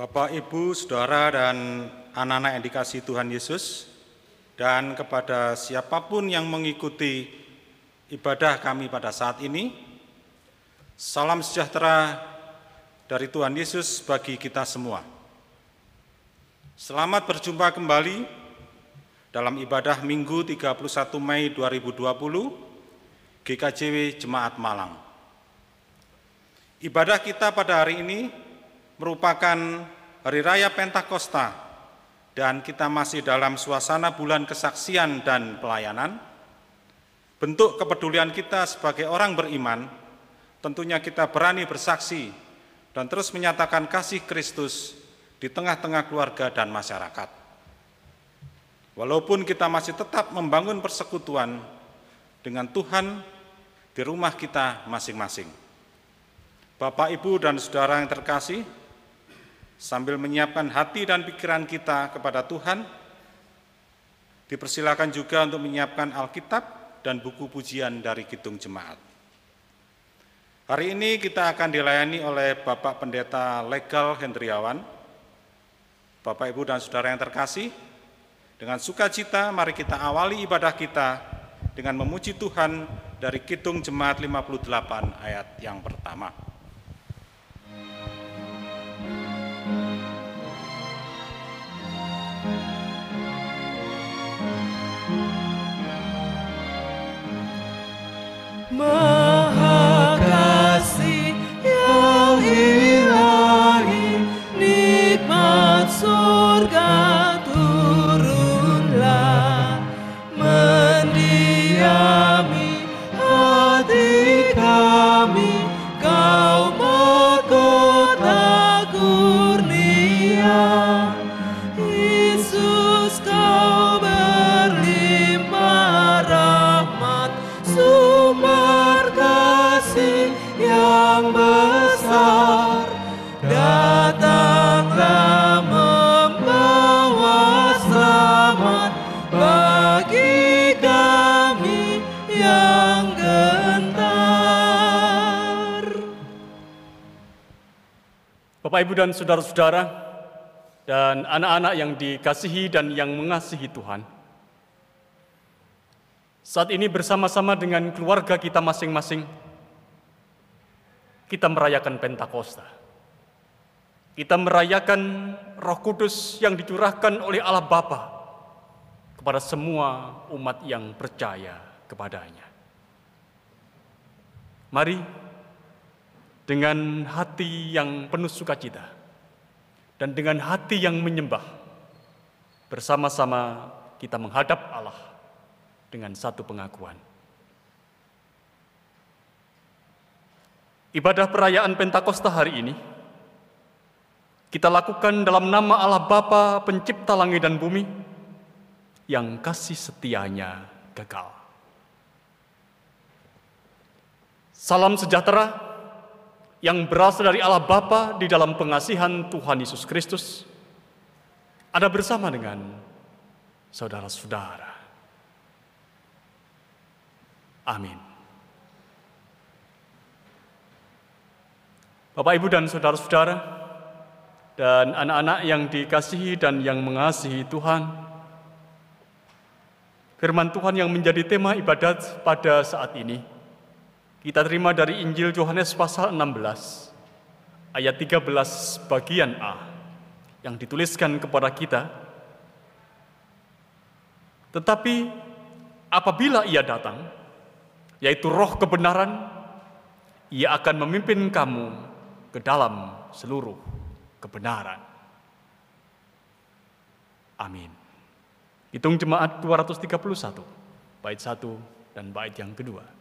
Bapak, Ibu, Saudara, dan anak-anak yang dikasih Tuhan Yesus, dan kepada siapa pun yang mengikuti ibadah kami pada saat ini, salam sejahtera dari Tuhan Yesus bagi kita semua. Selamat berjumpa kembali dalam ibadah Minggu 31 Mei 2020 GKJW Jemaat Malang. Ibadah kita pada hari ini merupakan hari raya Pentakosta dan kita masih dalam suasana bulan kesaksian dan pelayanan. Bentuk kepedulian kita sebagai orang beriman, tentunya kita berani bersaksi dan terus menyatakan kasih Kristus di tengah-tengah keluarga dan masyarakat. Walaupun kita masih tetap membangun persekutuan dengan Tuhan di rumah kita masing-masing. Bapak, Ibu, dan saudara yang terkasih, sambil menyiapkan hati dan pikiran kita kepada Tuhan, dipersilakan juga untuk menyiapkan Alkitab dan buku pujian dari Kidung Jemaat. Hari ini kita akan dilayani oleh Bapak Pendeta Legal Hendriawan, Bapak, Ibu, dan Saudara yang terkasih, dengan sukacita mari kita awali ibadah kita dengan memuji Tuhan dari Kidung Jemaat 58 ayat yang pertama. Maha Bapak, Ibu, dan saudara-saudara, dan anak-anak yang dikasihi dan yang mengasihi Tuhan, saat ini bersama-sama dengan keluarga kita masing-masing, kita merayakan Pentakosta. Kita merayakan Roh Kudus yang dicurahkan oleh Allah Bapa kepada semua umat yang percaya kepadanya. Mari dengan hati yang penuh sukacita dan dengan hati yang menyembah, bersama-sama kita menghadap Allah dengan satu pengakuan. Ibadah perayaan Pentakosta hari ini kita lakukan dalam nama Allah Bapa pencipta langit dan bumi yang kasih setianya kekal. Salam sejahtera yang berasal dari Allah Bapa di dalam pengasihan Tuhan Yesus Kristus ada bersama dengan saudara-saudara. Amin. Bapak, Ibu, dan saudara-saudara, dan anak-anak yang dikasihi dan yang mengasihi Tuhan, firman Tuhan yang menjadi tema ibadat pada saat ini, kita terima dari Injil Yohanes pasal 16, ayat 13 bagian A, yang dituliskan kepada kita, tetapi apabila ia datang, yaitu roh kebenaran, ia akan memimpin kamu ke dalam seluruh kebenaran. Amin. Hitung jemaat 231, bait 1 dan bait yang kedua.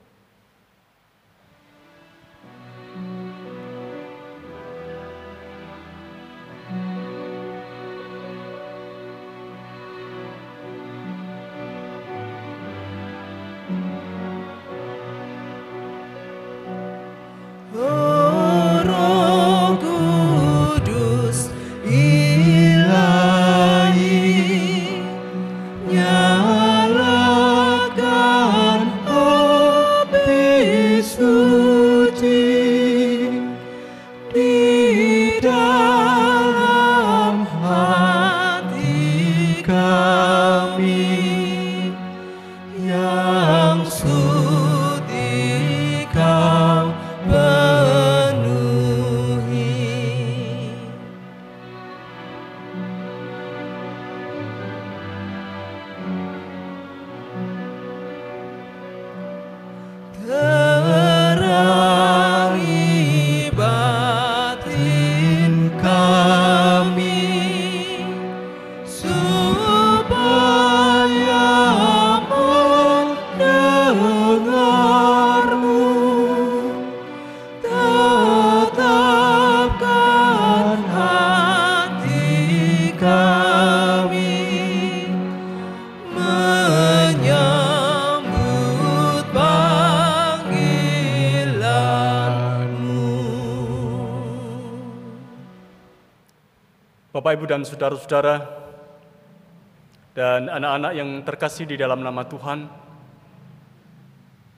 Bapak, Ibu, dan saudara-saudara, dan anak-anak yang terkasih di dalam nama Tuhan,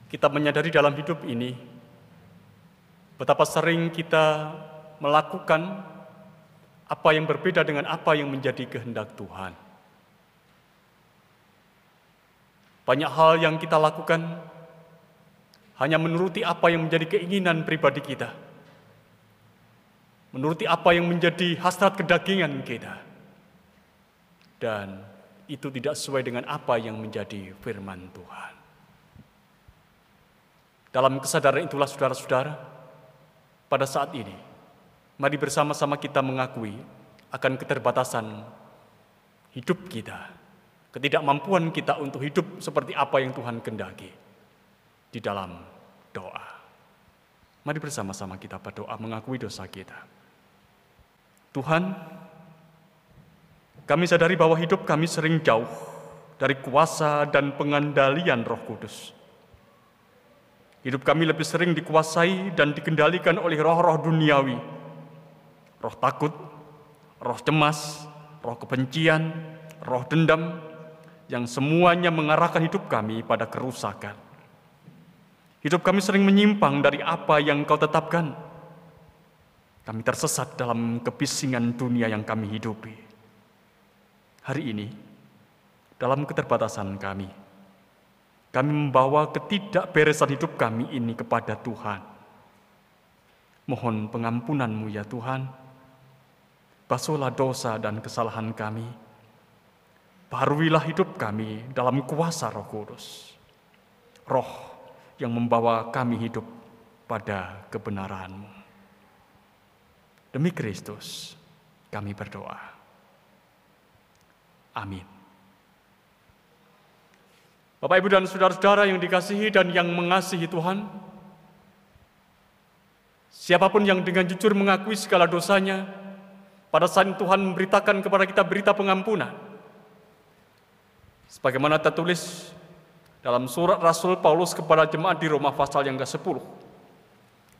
kita menyadari dalam hidup ini betapa sering kita melakukan apa yang berbeda dengan apa yang menjadi kehendak Tuhan. Banyak hal yang kita lakukan hanya menuruti apa yang menjadi keinginan pribadi kita, menuruti apa yang menjadi hasrat kedagingan kita, dan itu tidak sesuai dengan apa yang menjadi firman Tuhan. Dalam kesadaran itulah saudara-saudara, pada saat ini, mari bersama-sama kita mengakui akan keterbatasan hidup kita, ketidakmampuan kita untuk hidup seperti apa yang Tuhan kendaki di dalam doa. Mari bersama-sama kita berdoa mengakui dosa kita. Tuhan, kami sadari bahwa hidup kami sering jauh dari kuasa dan pengandalian Roh Kudus. Hidup kami lebih sering dikuasai dan dikendalikan oleh roh-roh duniawi. Roh takut, roh cemas, roh kebencian, roh dendam, yang semuanya mengarahkan hidup kami pada kerusakan. Hidup kami sering menyimpang dari apa yang kau tetapkan. Kami tersesat dalam kebisingan dunia yang kami hidupi. Hari ini, dalam keterbatasan kami, kami membawa ketidakberesan hidup kami ini kepada Tuhan. Mohon pengampunanmu ya Tuhan. Basuhlah dosa dan kesalahan kami. Baruilah hidup kami dalam kuasa roh kudus. Roh yang membawa kami hidup pada kebenaranmu. Demi Kristus kami berdoa. Amin. Bapak, Ibu, dan saudara-saudara yang dikasihi dan yang mengasihi Tuhan, siapa pun yang dengan jujur mengakui segala dosanya, pada saat Tuhan memberitakan kepada kita berita pengampunan. Sebagaimana tertulis dalam surat Rasul Paulus kepada jemaat di Roma pasal yang ke-10,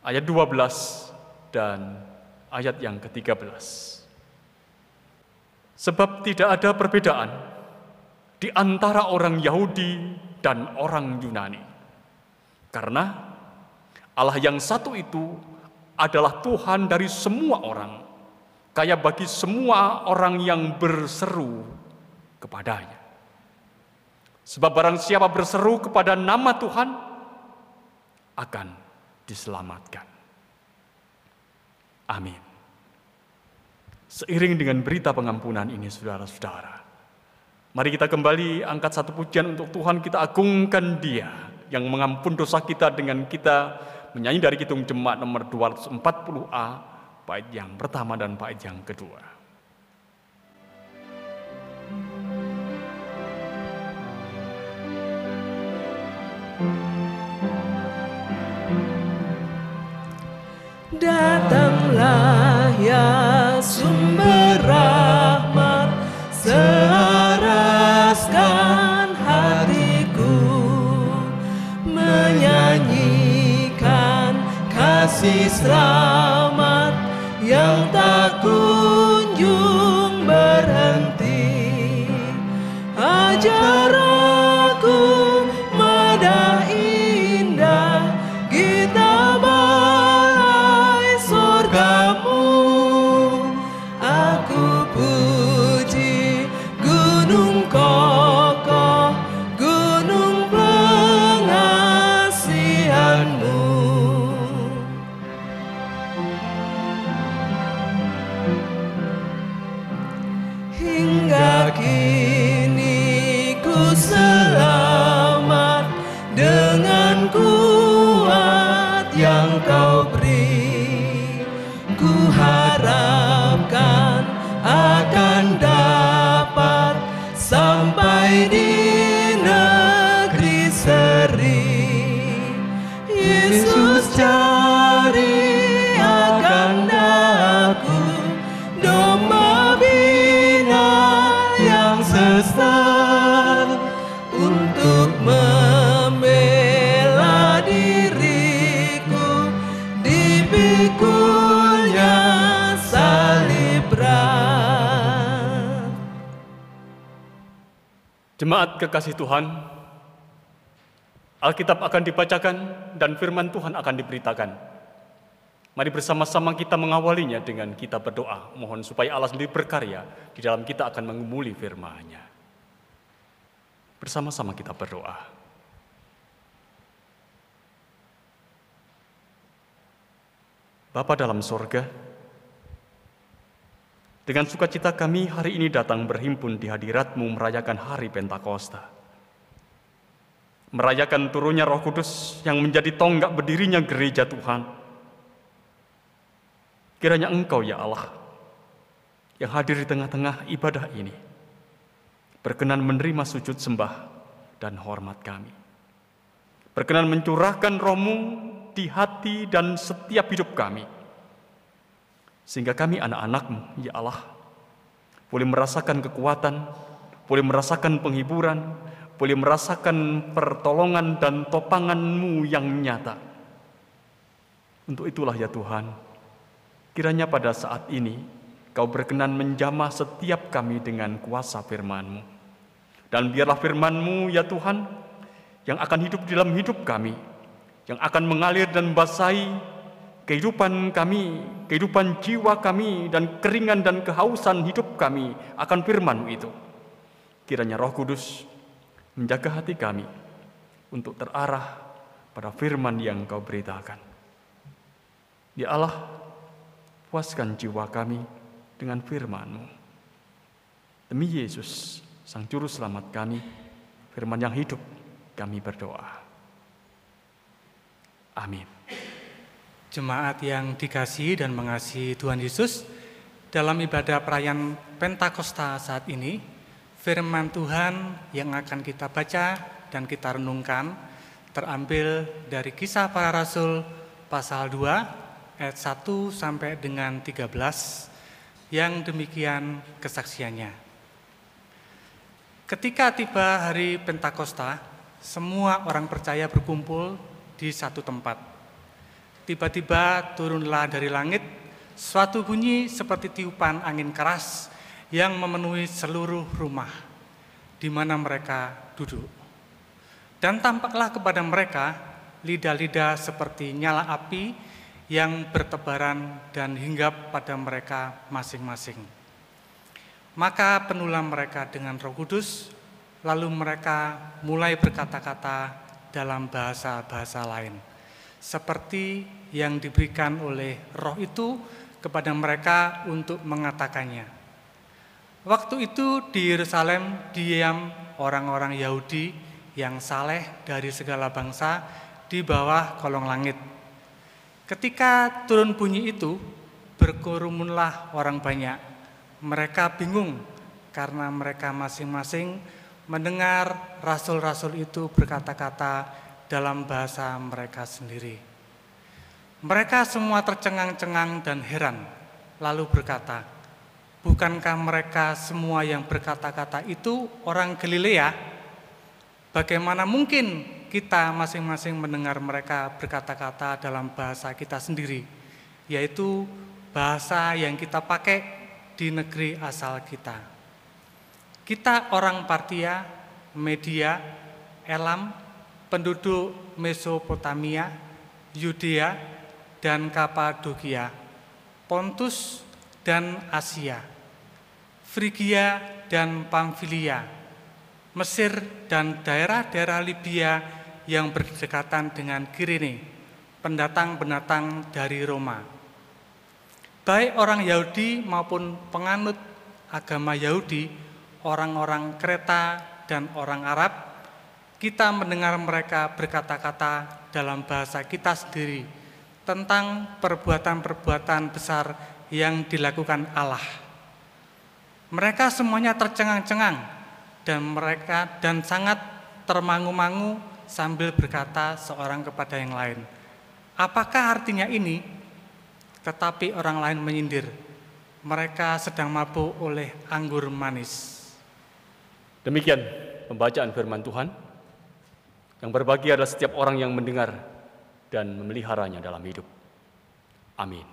ayat 12 dan ayat yang ke-13. Sebab tidak ada perbedaan di antara orang Yahudi dan orang Yunani. Karena Allah yang satu itu adalah Tuhan dari semua orang, kaya bagi semua orang yang berseru kepadanya. Sebab barang siapa berseru kepada nama Tuhan akan diselamatkan. Amin. Seiring dengan berita pengampunan ini saudara-saudara, Mari kita kembali angkat satu pujian untuk Tuhan, kita agungkan dia yang mengampun dosa kita dengan kita menyanyi dari Kidung Jemaat nomor 240A, bait yang pertama dan bait yang kedua. Datanglah ya sumber rahmat Seharaskan hatiku Menyanyikan kasih selamat Kekasih Tuhan, Alkitab akan dibacakan dan firman Tuhan akan diberitakan. Mari bersama-sama kita mengawalinya dengan kita berdoa. Mohon supaya Allah sendiri berkarya di dalam kita akan mengumuli firman-Nya. Bersama-sama kita berdoa. Bapa dalam sorga, dengan sukacita kami hari ini datang berhimpun di hadiratmu merayakan hari Pentakosta. Merayakan turunnya roh kudus yang menjadi tonggak berdirinya gereja Tuhan. Kiranya engkau ya Allah, yang hadir di tengah-tengah ibadah ini, berkenan menerima sujud sembah dan hormat kami. Berkenan mencurahkan rohmu di hati dan setiap hidup kami. Sehingga kami anak-anakmu, ya Allah, boleh merasakan kekuatan, boleh merasakan penghiburan, boleh merasakan pertolongan dan topanganmu yang nyata. Untuk itulah ya Tuhan, kiranya pada saat ini Kau berkenan menjamah setiap kami dengan kuasa firman-Mu. Dan biarlah firman-Mu ya Tuhan, yang akan hidup dalam hidup kami, yang akan mengalir dan membasahi kehidupan kami, kehidupan jiwa kami, dan keringan dan kehausan hidup kami akan firman itu. Kiranya roh kudus menjaga hati kami untuk terarah pada firman yang kau beritakan. Ya Allah, puaskan jiwa kami dengan firman-Mu. Demi Yesus, Sang Juru Selamat kami, firman yang hidup, kami berdoa. Amin. Jemaat yang dikasihi dan mengasihi Tuhan Yesus, dalam ibadah perayaan Pentakosta saat ini, firman Tuhan yang akan kita baca dan kita renungkan terambil dari kisah para rasul pasal 2 ayat 1 sampai dengan 13 yang demikian kesaksiannya. Ketika tiba hari Pentakosta, semua orang percaya berkumpul di satu tempat. Tiba-tiba turunlah dari langit suatu bunyi seperti tiupan angin keras yang memenuhi seluruh rumah di mana mereka duduk. Dan tampaklah kepada mereka lidah-lidah seperti nyala api yang bertebaran dan hinggap pada mereka masing-masing. Maka penulah mereka dengan roh kudus, lalu mereka mulai berkata-kata dalam bahasa-bahasa lain. Seperti yang diberikan oleh roh itu kepada mereka untuk mengatakannya. Waktu itu di Yerusalem diam orang-orang Yahudi yang saleh dari segala bangsa di bawah kolong langit. Ketika turun bunyi itu, berkerumunlah orang banyak. Mereka bingung karena mereka masing-masing mendengar rasul-rasul itu berkata-kata dalam bahasa mereka sendiri. Mereka semua tercengang-cengang dan heran, lalu berkata, "Bukankah mereka semua yang berkata-kata itu orang Galilea? Bagaimana mungkin kita masing-masing mendengar mereka berkata-kata dalam bahasa kita sendiri, yaitu bahasa yang kita pakai di negeri asal kita. Kita orang Partia, Media, Elam, penduduk Mesopotamia, Yudea, dan Kapadokia, Pontus dan Asia, Frigia dan Pamfilia, Mesir dan daerah-daerah Libya yang berdekatan dengan Kirene, pendatang-pendatang dari Roma. Baik orang Yahudi maupun penganut agama Yahudi, orang-orang Kreta dan orang Arab, kita mendengar mereka berkata-kata dalam bahasa kita sendiri tentang perbuatan-perbuatan besar yang dilakukan Allah. Mereka semuanya tercengang-cengang dan mereka dan sangat termangu-mangu sambil berkata seorang kepada yang lain, "Apakah artinya ini?" Tetapi orang lain menyindir, "Mereka sedang mabuk oleh anggur manis." Demikian pembacaan firman Tuhan. Yang berbahagia adalah setiap orang yang mendengar dan memeliharanya dalam hidup. Amin.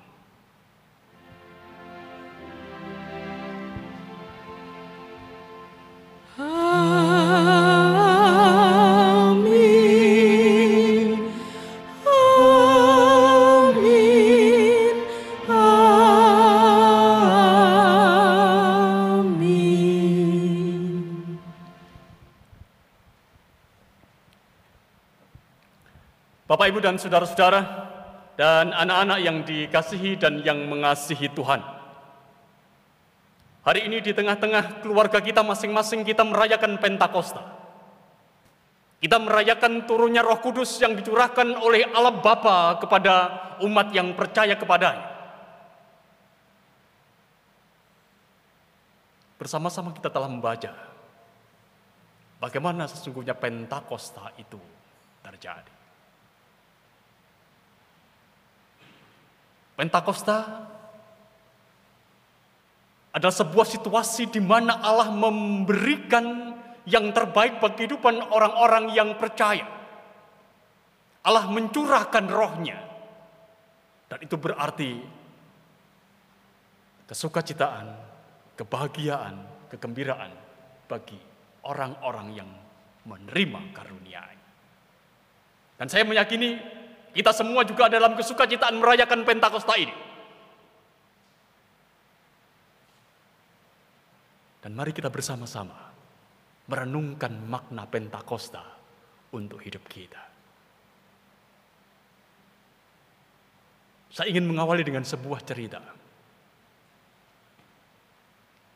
Ibu, dan saudara-saudara, dan anak-anak yang dikasihi dan yang mengasihi Tuhan. Hari ini di tengah-tengah keluarga kita masing-masing kita merayakan Pentakosta. Kita merayakan turunnya Roh Kudus yang dicurahkan oleh Allah Bapa kepada umat yang percaya kepadanya. Bersama-sama kita telah membaca bagaimana sesungguhnya Pentakosta itu terjadi. Pentakosta adalah sebuah situasi di mana Allah memberikan yang terbaik bagi kehidupan orang-orang yang percaya. Allah mencurahkan rohnya. Dan itu berarti kesukacitaan, kebahagiaan, kegembiraan bagi orang-orang yang menerima karunia. Dan saya meyakini kita semua juga dalam kesukacitaan merayakan Pentakosta ini. Dan mari kita bersama-sama merenungkan makna Pentakosta untuk hidup kita. Saya ingin mengawali dengan sebuah cerita.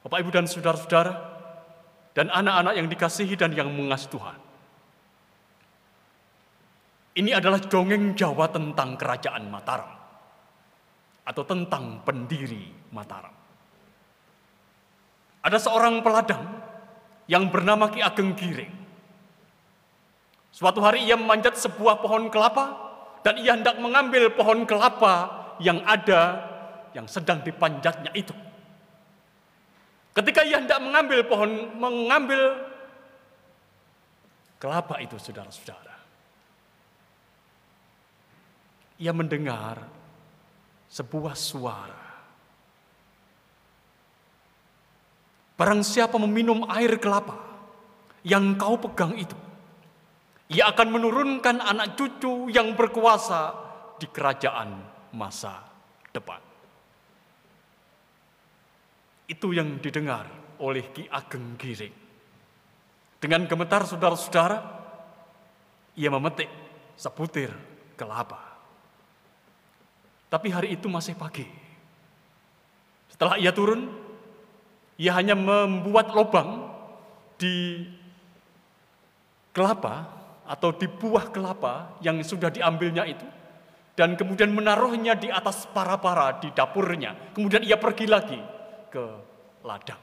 Bapak, Ibu, dan saudara-saudara, dan anak-anak yang dikasihi dan yang mengasihi Tuhan. Ini adalah dongeng Jawa tentang kerajaan Mataram atau tentang pendiri Mataram. Ada seorang peladang yang bernama Ki Ageng Giring. Suatu hari ia memanjat sebuah pohon kelapa dan ia hendak mengambil pohon kelapa yang ada yang sedang dipanjatnya itu. Ketika ia hendak mengambil pohon mengambil kelapa itu saudara-saudara ia mendengar sebuah suara. Barang siapa meminum air kelapa yang kau pegang itu, ia akan menurunkan anak cucu yang berkuasa di kerajaan masa depan. Itu yang didengar oleh Ki Ageng Giring. Dengan gemetar saudara-saudara, ia memetik sebutir kelapa. Tapi hari itu masih pagi. Setelah ia turun, ia hanya membuat lubang di kelapa atau di buah kelapa yang sudah diambilnya itu dan kemudian menaruhnya di atas para-para di dapurnya. Kemudian ia pergi lagi ke ladang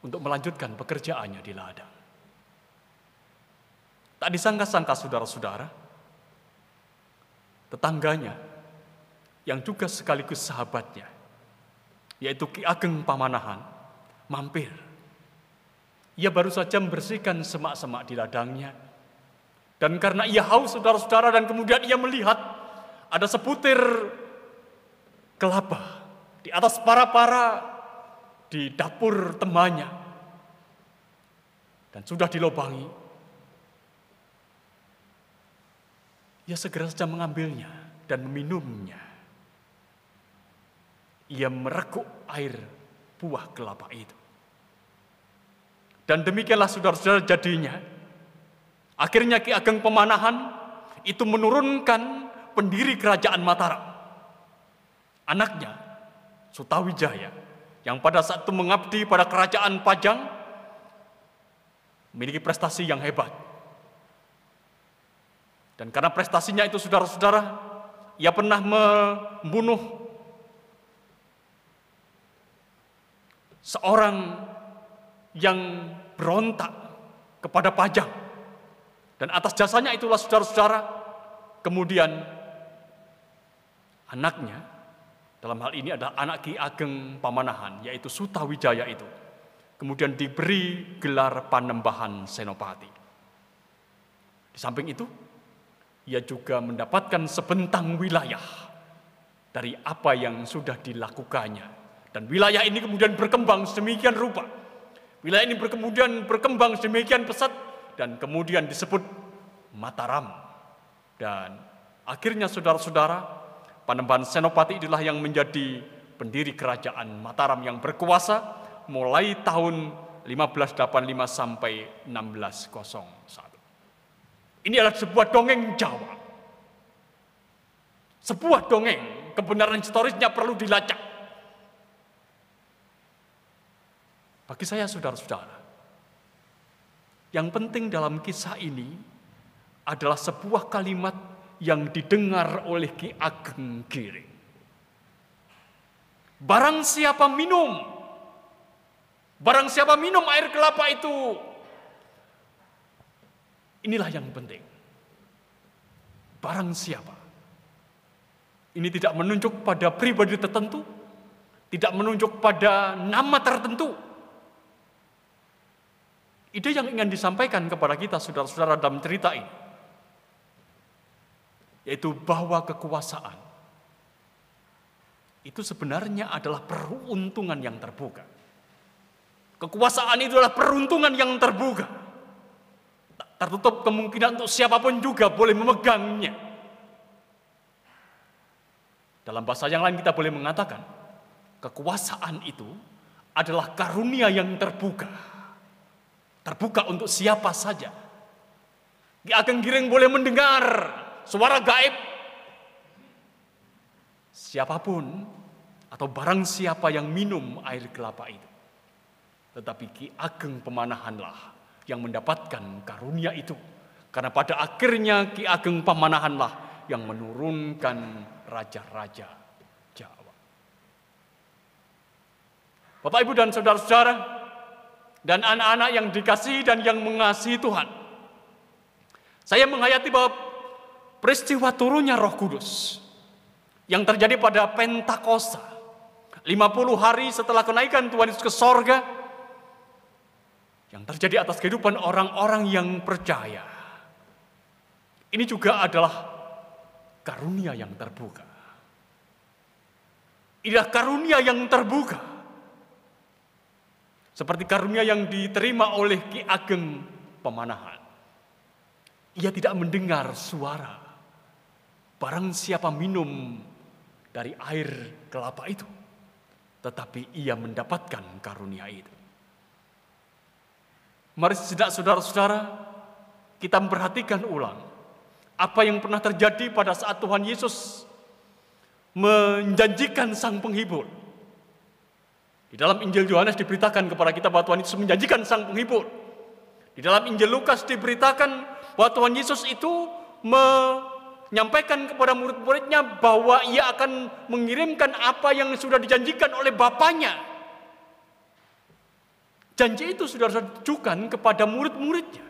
untuk melanjutkan pekerjaannya di ladang. Tak disangka-sangka saudara-saudara, tetangganya yang juga sekaligus sahabatnya, yaitu Ki Ageng Pamanahan, mampir. Ia baru saja membersihkan semak-semak di ladangnya. Dan karena ia haus saudara-saudara dan kemudian ia melihat ada sebutir kelapa di atas para-para di dapur temannya. Dan sudah dilobangi, Ia segera saja mengambilnya dan meminumnya. Ia merekuk air buah kelapa itu. Dan demikianlah saudara-saudara jadinya. Akhirnya Ki Ageng Pemanahan itu menurunkan pendiri kerajaan Mataram. Anaknya, Sutawijaya, yang pada saat itu mengabdi pada kerajaan Pajang, memiliki prestasi yang hebat. Dan karena prestasinya itu saudara-saudara, ia pernah membunuh seorang yang berontak kepada pajak. Dan atas jasanya itulah saudara-saudara, kemudian anaknya, dalam hal ini adalah anak Ki Ageng Pamanahan, yaitu Sutawijaya itu. Kemudian diberi gelar Panembahan Senopati. Di samping itu, ia juga mendapatkan sebentang wilayah dari apa yang sudah dilakukannya. Dan wilayah ini kemudian berkembang sedemikian rupa. Wilayah ini kemudian berkembang sedemikian pesat dan kemudian disebut Mataram. Dan akhirnya saudara-saudara, Panembahan Senopati itulah yang menjadi pendiri kerajaan Mataram yang berkuasa mulai tahun 1585 sampai 1601. Ini adalah sebuah dongeng Jawa. Sebuah dongeng, kebenaran historisnya perlu dilacak. Bagi saya saudara-saudara, yang penting dalam kisah ini adalah sebuah kalimat yang didengar oleh Ki Ageng Giring. Barang siapa minum, barang siapa minum air kelapa itu, inilah yang penting. Barang siapa. Ini tidak menunjuk pada pribadi tertentu, tidak menunjuk pada nama tertentu, Ide yang ingin disampaikan kepada kita saudara-saudara dalam cerita ini yaitu bahwa kekuasaan itu sebenarnya adalah peruntungan yang terbuka. Kekuasaan itu adalah peruntungan yang terbuka. Tertutup kemungkinan untuk siapa pun juga boleh memegangnya. Dalam bahasa yang lain kita boleh mengatakan, kekuasaan itu adalah karunia yang terbuka Terbuka untuk siapa saja. Ki Ageng Giring boleh mendengar suara gaib. Siapa pun atau barang siapa yang minum air kelapa itu. Tetapi Ki Ageng Pemanahanlah yang mendapatkan karunia itu. Karena pada akhirnya Ki Ageng Pemanahanlah yang menurunkan raja-raja Jawa. Bapak Ibu dan saudara-saudara, dan anak-anak yang dikasihi dan yang mengasihi Tuhan. Saya menghayati bahwa peristiwa turunnya Roh Kudus yang terjadi pada Pentakosta 50 hari setelah kenaikan Tuhan Yesus ke sorga yang terjadi atas kehidupan orang-orang yang percaya. Ini juga adalah karunia yang terbuka. Inilah karunia yang terbuka seperti karunia yang diterima oleh Ki Ageng Pemanahan. Ia tidak mendengar suara. Barang siapa minum dari air kelapa itu. Tetapi ia mendapatkan karunia itu. Mari tidak saudara-saudara, kita memperhatikan ulang apa yang pernah terjadi pada saat Tuhan Yesus menjanjikan sang penghibur di dalam Injil Yohanes diberitakan kepada kita bahwa Tuhan Yesus menjanjikan sang penghibur. Di dalam Injil Lukas diberitakan bahwa Tuhan Yesus itu menyampaikan kepada murid-muridnya bahwa ia akan mengirimkan apa yang sudah dijanjikan oleh Bapaknya. Janji itu sudah ditujukan kepada murid-muridnya.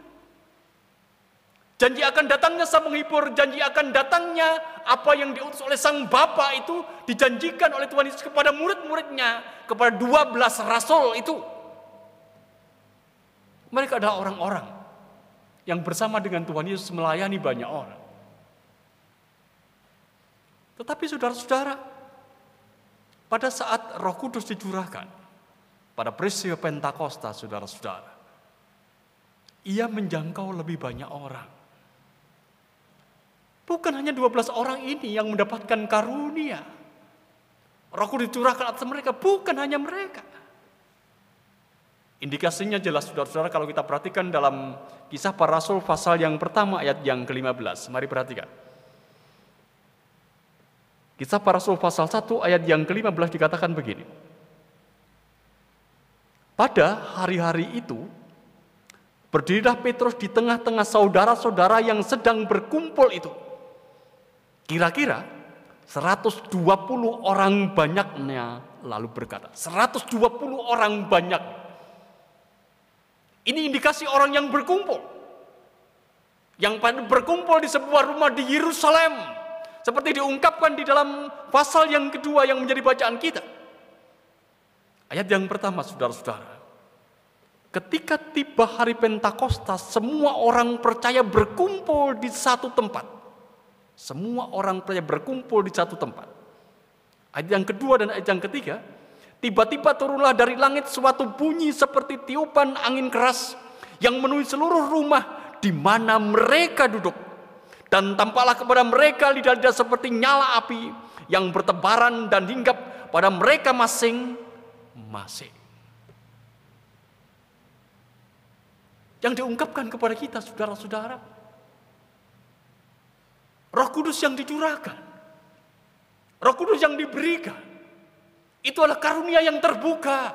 Janji akan datangnya sang penghibur, janji akan datangnya apa yang diutus oleh sang Bapa itu dijanjikan oleh Tuhan Yesus kepada murid-muridnya, kepada 12 rasul itu. Mereka adalah orang-orang yang bersama dengan Tuhan Yesus melayani banyak orang. Tetapi saudara-saudara, pada saat Roh Kudus dicurahkan pada peristiwa Pentakosta, saudara-saudara, ia menjangkau lebih banyak orang. Bukan hanya 12 orang ini yang mendapatkan karunia. Roh Kudus dicurahkan atas mereka, bukan hanya mereka. Indikasinya jelas saudara-saudara kalau kita perhatikan dalam kisah para rasul pasal yang pertama ayat yang ke-15. Mari perhatikan. Kisah para rasul pasal 1 ayat yang ke-15 dikatakan begini. Pada hari-hari itu, berdirilah Petrus di tengah-tengah saudara-saudara yang sedang berkumpul itu. Kira-kira 120 orang banyaknya lalu berkata, 120 orang banyak. Ini indikasi orang yang berkumpul. Yang berkumpul di sebuah rumah di Yerusalem. Seperti diungkapkan di dalam pasal yang kedua yang menjadi bacaan kita. Ayat yang pertama, saudara-saudara. Ketika tiba hari Pentakosta, semua orang percaya berkumpul di satu tempat. Semua orang percaya berkumpul di satu tempat. Ayat yang kedua dan ayat yang ketiga, tiba-tiba turunlah dari langit suatu bunyi seperti tiupan angin keras yang memenuhi seluruh rumah di mana mereka duduk. Dan tampaklah kepada mereka lidah-lidah seperti nyala api yang bertebaran dan hinggap pada mereka masing-masing. Yang diungkapkan kepada kita saudara-saudara, Roh Kudus yang dicurahkan. Roh Kudus yang diberikan. Itu adalah karunia yang terbuka.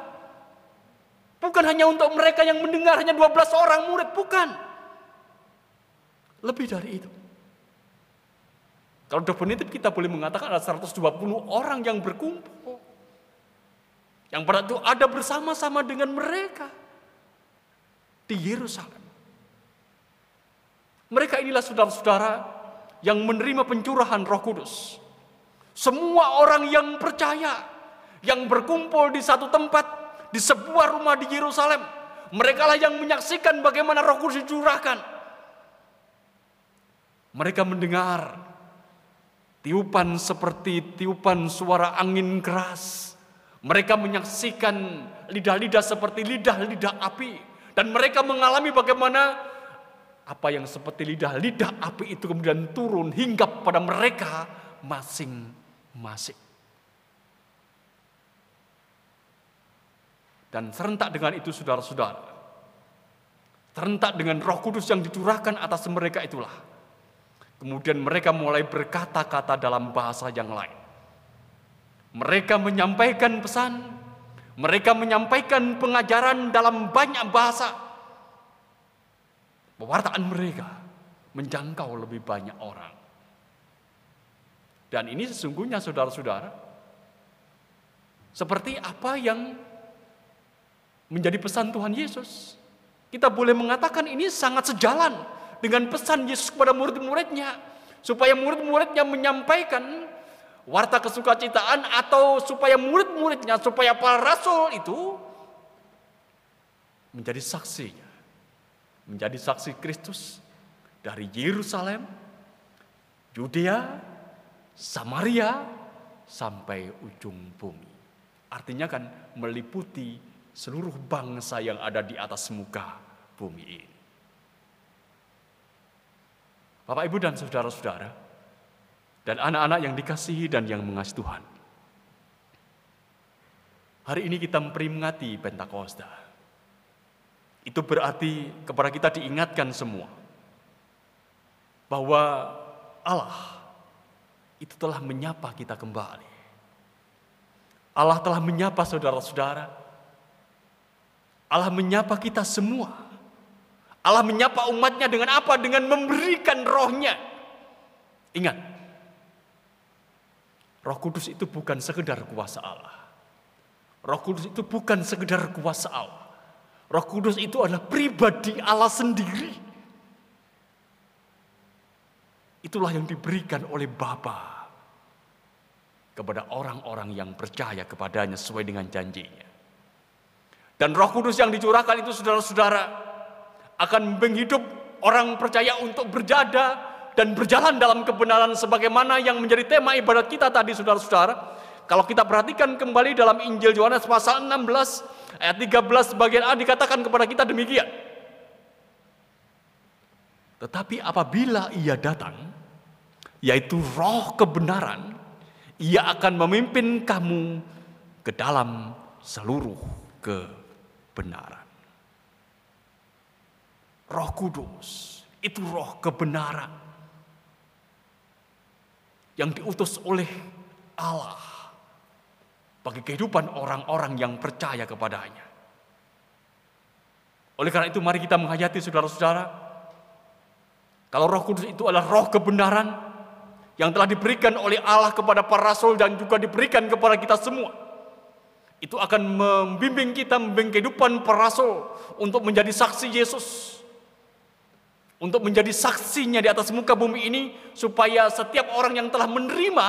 Bukan hanya untuk mereka yang mendengar hanya 12 orang murid, bukan. Lebih dari itu. Kalau definitif kita boleh mengatakan ada 120 orang yang berkumpul. Yang pada itu ada bersama-sama dengan mereka di Yerusalem. Mereka inilah saudara-saudara yang menerima pencurahan Roh Kudus. Semua orang yang percaya, yang berkumpul di satu tempat, di sebuah rumah di Yerusalem, mereka lah yang menyaksikan bagaimana Roh Kudus dicurahkan. Mereka mendengar tiupan seperti tiupan suara angin keras. Mereka menyaksikan lidah-lidah seperti lidah-lidah api. Dan mereka mengalami bagaimana apa yang seperti lidah-lidah api itu kemudian turun hingga pada mereka masing-masing. Dan serentak dengan itu saudara-saudara, serentak dengan roh kudus yang dicurahkan atas mereka itulah. Kemudian mereka mulai berkata-kata dalam bahasa yang lain. Mereka menyampaikan pesan, mereka menyampaikan pengajaran dalam banyak bahasa, Pewartaan mereka menjangkau lebih banyak orang. Dan ini sesungguhnya saudara-saudara, seperti apa yang menjadi pesan Tuhan Yesus. Kita boleh mengatakan ini sangat sejalan dengan pesan Yesus kepada murid-muridnya. Supaya murid-muridnya menyampaikan warta kesukacitaan atau supaya murid-muridnya, supaya para rasul itu menjadi saksinya menjadi saksi Kristus dari Yerusalem, Yudea, Samaria, sampai ujung bumi. Artinya kan meliputi seluruh bangsa yang ada di atas muka bumi ini. Bapak, Ibu, dan saudara-saudara, dan anak-anak yang dikasihi dan yang mengasihi Tuhan. Hari ini kita memperingati Pentakosta. Itu berarti kepada kita diingatkan semua bahwa Allah itu telah menyapa kita kembali. Allah telah menyapa saudara-saudara. Allah menyapa kita semua. Allah menyapa umatnya dengan apa? Dengan memberikan rohnya. Ingat, roh kudus itu bukan sekedar kuasa Allah. Roh kudus itu bukan sekedar kuasa Allah. Roh Kudus itu adalah pribadi Allah sendiri. Itulah yang diberikan oleh Bapa kepada orang-orang yang percaya kepadanya sesuai dengan janjinya. Dan roh kudus yang dicurahkan itu saudara-saudara akan menghidup orang percaya untuk berjada dan berjalan dalam kebenaran sebagaimana yang menjadi tema ibadat kita tadi saudara-saudara. Kalau kita perhatikan kembali dalam Injil Yohanes pasal 16 Ayat 13 bagian A dikatakan kepada kita demikian. Tetapi apabila ia datang, yaitu roh kebenaran, ia akan memimpin kamu ke dalam seluruh kebenaran. Roh Kudus itu roh kebenaran yang diutus oleh Allah bagi kehidupan orang-orang yang percaya kepadanya. Oleh karena itu mari kita menghayati saudara-saudara, kalau roh kudus itu adalah roh kebenaran yang telah diberikan oleh Allah kepada para rasul dan juga diberikan kepada kita semua. Itu akan membimbing kita, membimbing kehidupan para rasul untuk menjadi saksi Yesus. Untuk menjadi saksinya di atas muka bumi ini supaya setiap orang yang telah menerima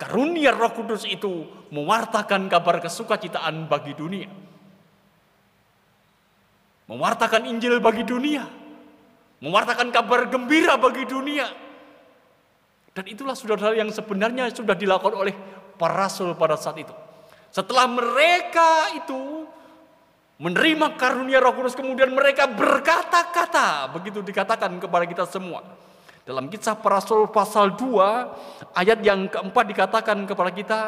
Karunia Roh Kudus itu mewartakan kabar kesukacitaan bagi dunia. Mewartakan Injil bagi dunia. Mewartakan kabar gembira bagi dunia. Dan itulah saudara yang sebenarnya sudah dilakukan oleh para rasul pada saat itu. Setelah mereka itu menerima karunia Roh Kudus kemudian mereka berkata-kata, begitu dikatakan kepada kita semua. Dalam kisah para rasul pasal 2 ayat yang keempat dikatakan kepada kita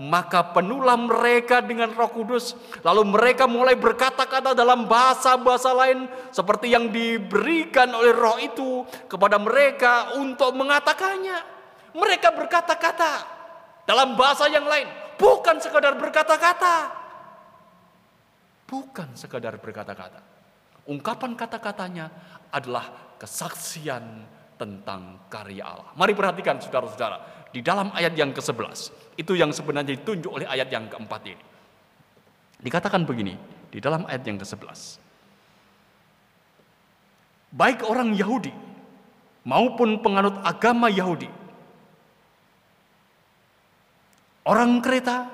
maka penuhlah mereka dengan Roh Kudus. Lalu mereka mulai berkata-kata dalam bahasa-bahasa lain seperti yang diberikan oleh Roh itu kepada mereka untuk mengatakannya. Mereka berkata-kata dalam bahasa yang lain, bukan sekadar berkata-kata. Bukan sekadar berkata-kata. Ungkapan kata-katanya adalah kesaksian tentang karya Allah. Mari perhatikan saudara-saudara, di dalam ayat yang ke-11, itu yang sebenarnya ditunjuk oleh ayat yang keempat ini. Dikatakan begini, di dalam ayat yang ke-11. Baik orang Yahudi maupun penganut agama Yahudi, orang Kreta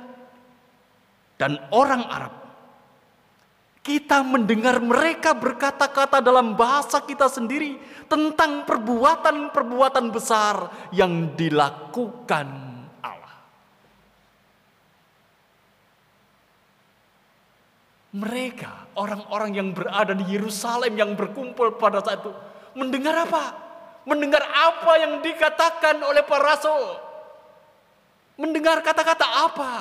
dan orang Arab kita mendengar mereka berkata-kata dalam bahasa kita sendiri tentang perbuatan-perbuatan besar yang dilakukan Allah. Mereka, orang-orang yang berada di Yerusalem yang berkumpul pada saat itu, mendengar apa? Mendengar apa yang dikatakan oleh para rasul? Mendengar kata-kata apa?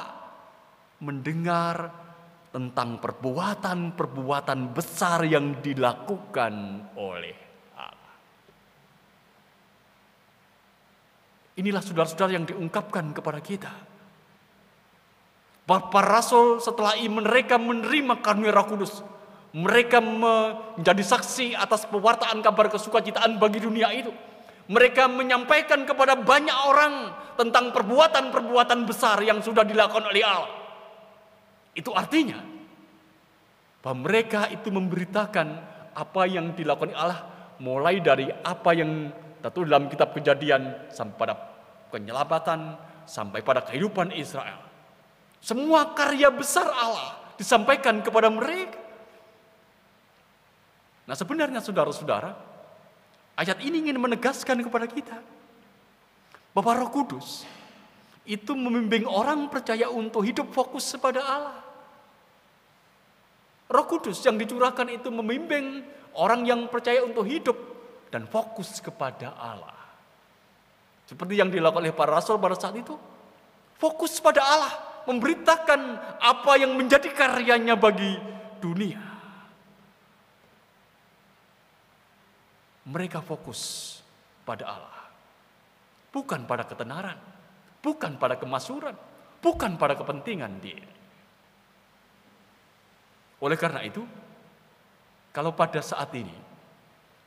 Mendengar tentang perbuatan-perbuatan besar yang dilakukan oleh Allah. Inilah saudara-saudara yang diungkapkan kepada kita. Para rasul setelah mereka menerima karunia Roh Kudus. Mereka menjadi saksi atas pewartaan kabar kesukacitaan bagi dunia itu. Mereka menyampaikan kepada banyak orang tentang perbuatan-perbuatan besar yang sudah dilakukan oleh Allah. Itu artinya bahwa mereka itu memberitakan apa yang dilakukan Allah mulai dari apa yang tentu dalam kitab kejadian sampai pada penyelamatan sampai pada kehidupan Israel. Semua karya besar Allah disampaikan kepada mereka. Nah sebenarnya saudara-saudara, ayat ini ingin menegaskan kepada kita bahwa Roh Kudus itu membimbing orang percaya untuk hidup fokus kepada Allah. Roh Kudus yang dicurahkan itu membimbing orang yang percaya untuk hidup dan fokus kepada Allah. Seperti yang dilakukan oleh para rasul pada saat itu. Fokus pada Allah, memberitakan apa yang menjadi karyanya bagi dunia. Mereka fokus pada Allah. Bukan pada ketenaran, bukan pada kemasuran, bukan pada kepentingan diri. Oleh karena itu, kalau pada saat ini